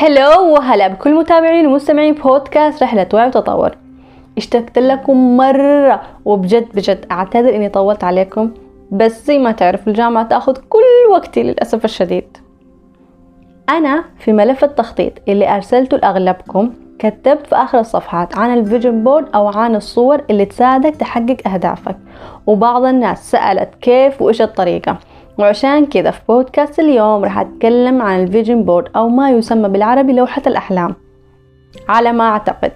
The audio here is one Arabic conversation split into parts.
هلو وهلا بكل متابعين ومستمعين بودكاست رحلة وعي وتطور. اشتقت لكم مرة وبجد بجد أعتذر إني طولت عليكم بس زي ما تعرف الجامعة تأخذ كل وقتي للأسف الشديد. أنا في ملف التخطيط اللي أرسلته لأغلبكم كتبت في آخر الصفحات عن ال vision board أو عن الصور اللي تساعدك تحقق أهدافك. وبعض الناس سألت كيف وإيش الطريقة. وعشان كذا في بودكاست اليوم راح أتكلم عن ال vision board أو ما يسمى بالعربي لوحة الأحلام. على ما أعتقد.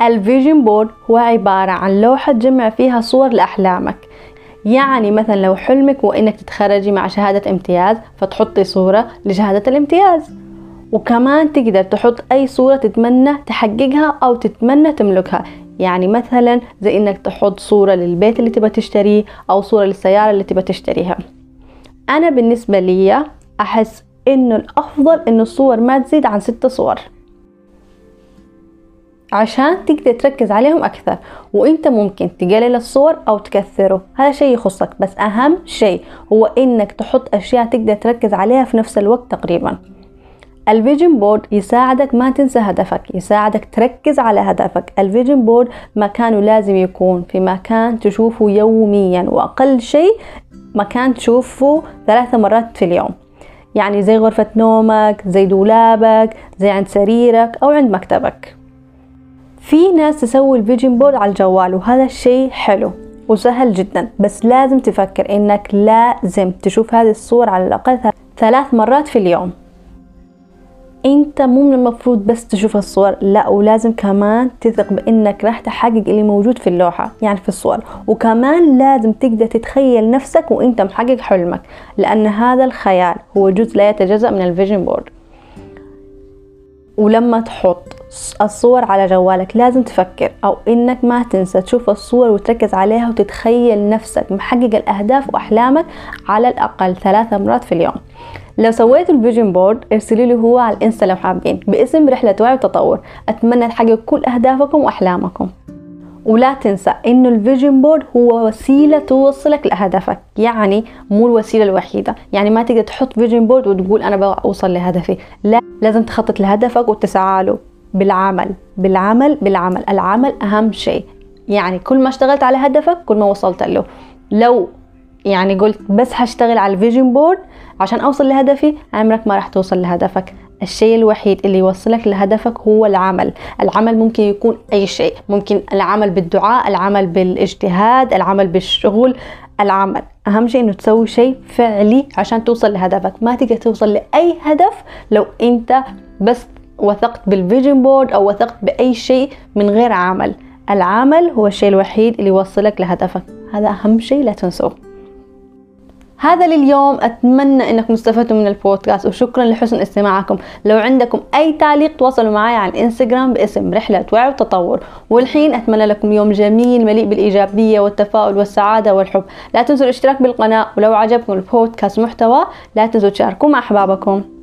ال vision board هو عبارة عن لوحة تجمع فيها صور لأحلامك. يعني مثلا لو حلمك هو إنك تتخرجي مع شهادة امتياز فتحطي صورة لشهادة الامتياز. وكمان تقدر تحط أي صورة تتمنى تحققها أو تتمنى تملكها. يعني مثلا زي إنك تحط صورة للبيت اللي تبى تشتريه أو صورة للسيارة اللي تبى تشتريها. أنا بالنسبة لي أحس إنه الأفضل إنه الصور ما تزيد عن ست صور. عشان تقدر تركز عليهم أكثر وإنت ممكن تقلل الصور أو تكثره. هذا شيء يخصك بس أهم شيء هو إنك تحط أشياء تقدر تركز عليها في نفس الوقت تقريبا. ال vision board يساعدك ما تنسى هدفك يساعدك تركز على هدفك. ال vision board مكانه لازم يكون في مكان تشوفه يوميا وأقل شيء مكان تشوفه ثلاثة مرات في اليوم. يعني زي غرفة نومك زي دولابك زي عند سريرك أو عند مكتبك. في ناس تسوي ال vision board على الجوال وهذا الشيء حلو وسهل جدا بس لازم تفكر إنك لازم تشوف هذه الصور على الأقل ثلاث مرات في اليوم. انت مو من المفروض بس تشوف الصور لا ولازم كمان تثق بإنك راح تحقق اللي موجود في اللوحة يعني في الصور. وكمان لازم تقدر تتخيل نفسك وإنت محقق حلمك لأن هذا الخيال هو جزء لا يتجزأ من ال vision board. ولما تحط الصور على جوالك لازم تفكر أو إنك ما تنسى تشوف الصور وتركز عليها وتتخيل نفسك محقق الأهداف وأحلامك على الأقل ثلاثة مرات في اليوم. لو سويتوا ال vision board ارسلوا لي هو على الإنستا لو حابين باسم رحلة وعي وتطور. أتمنى تحقق كل أهدافكم وأحلامكم. ولا تنسى إنه ال vision board هو وسيلة توصلك لهدفك يعني مو الوسيلة الوحيدة. يعني ما تقدر تحط vision board وتقول أنا بوصل لهدفي. لا لازم تخطط لهدفك وتسعى له. بالعمل. بالعمل بالعمل. العمل أهم شيء. يعني كل ما اشتغلت على هدفك كل ما وصلت له. لو يعني قلت بس هشتغل على ال vision board عشان أوصل لهدفي عمرك ما راح توصل لهدفك. الشيء الوحيد اللي يوصلك لهدفك هو العمل. العمل ممكن يكون أي شيء. ممكن العمل بالدعاء العمل بالاجتهاد العمل بالشغل. العمل أهم شيء إنه تسوي شيء فعلي عشان توصل لهدفك. ما تقدر توصل لأي هدف لو أنت بس وثقت بال vision board أو وثقت بأي شيء من غير عمل. العمل هو الشيء الوحيد اللي يوصلك لهدفك. هذا أهم شيء لا تنسوه. هذا لليوم. أتمنى أنكم استفدتوا من البودكاست وشكرا لحسن استماعكم. لو عندكم أي تعليق تواصلوا معي على الإنستغرام باسم رحلة وعي وتطور والحين أتمنى لكم يوم جميل مليء بالإيجابية والتفاؤل والسعادة والحب. لا تنسوا الاشتراك بالقناة ولو عجبكم البودكاست محتوى لا تنسوا تشاركوا مع أحبابكم.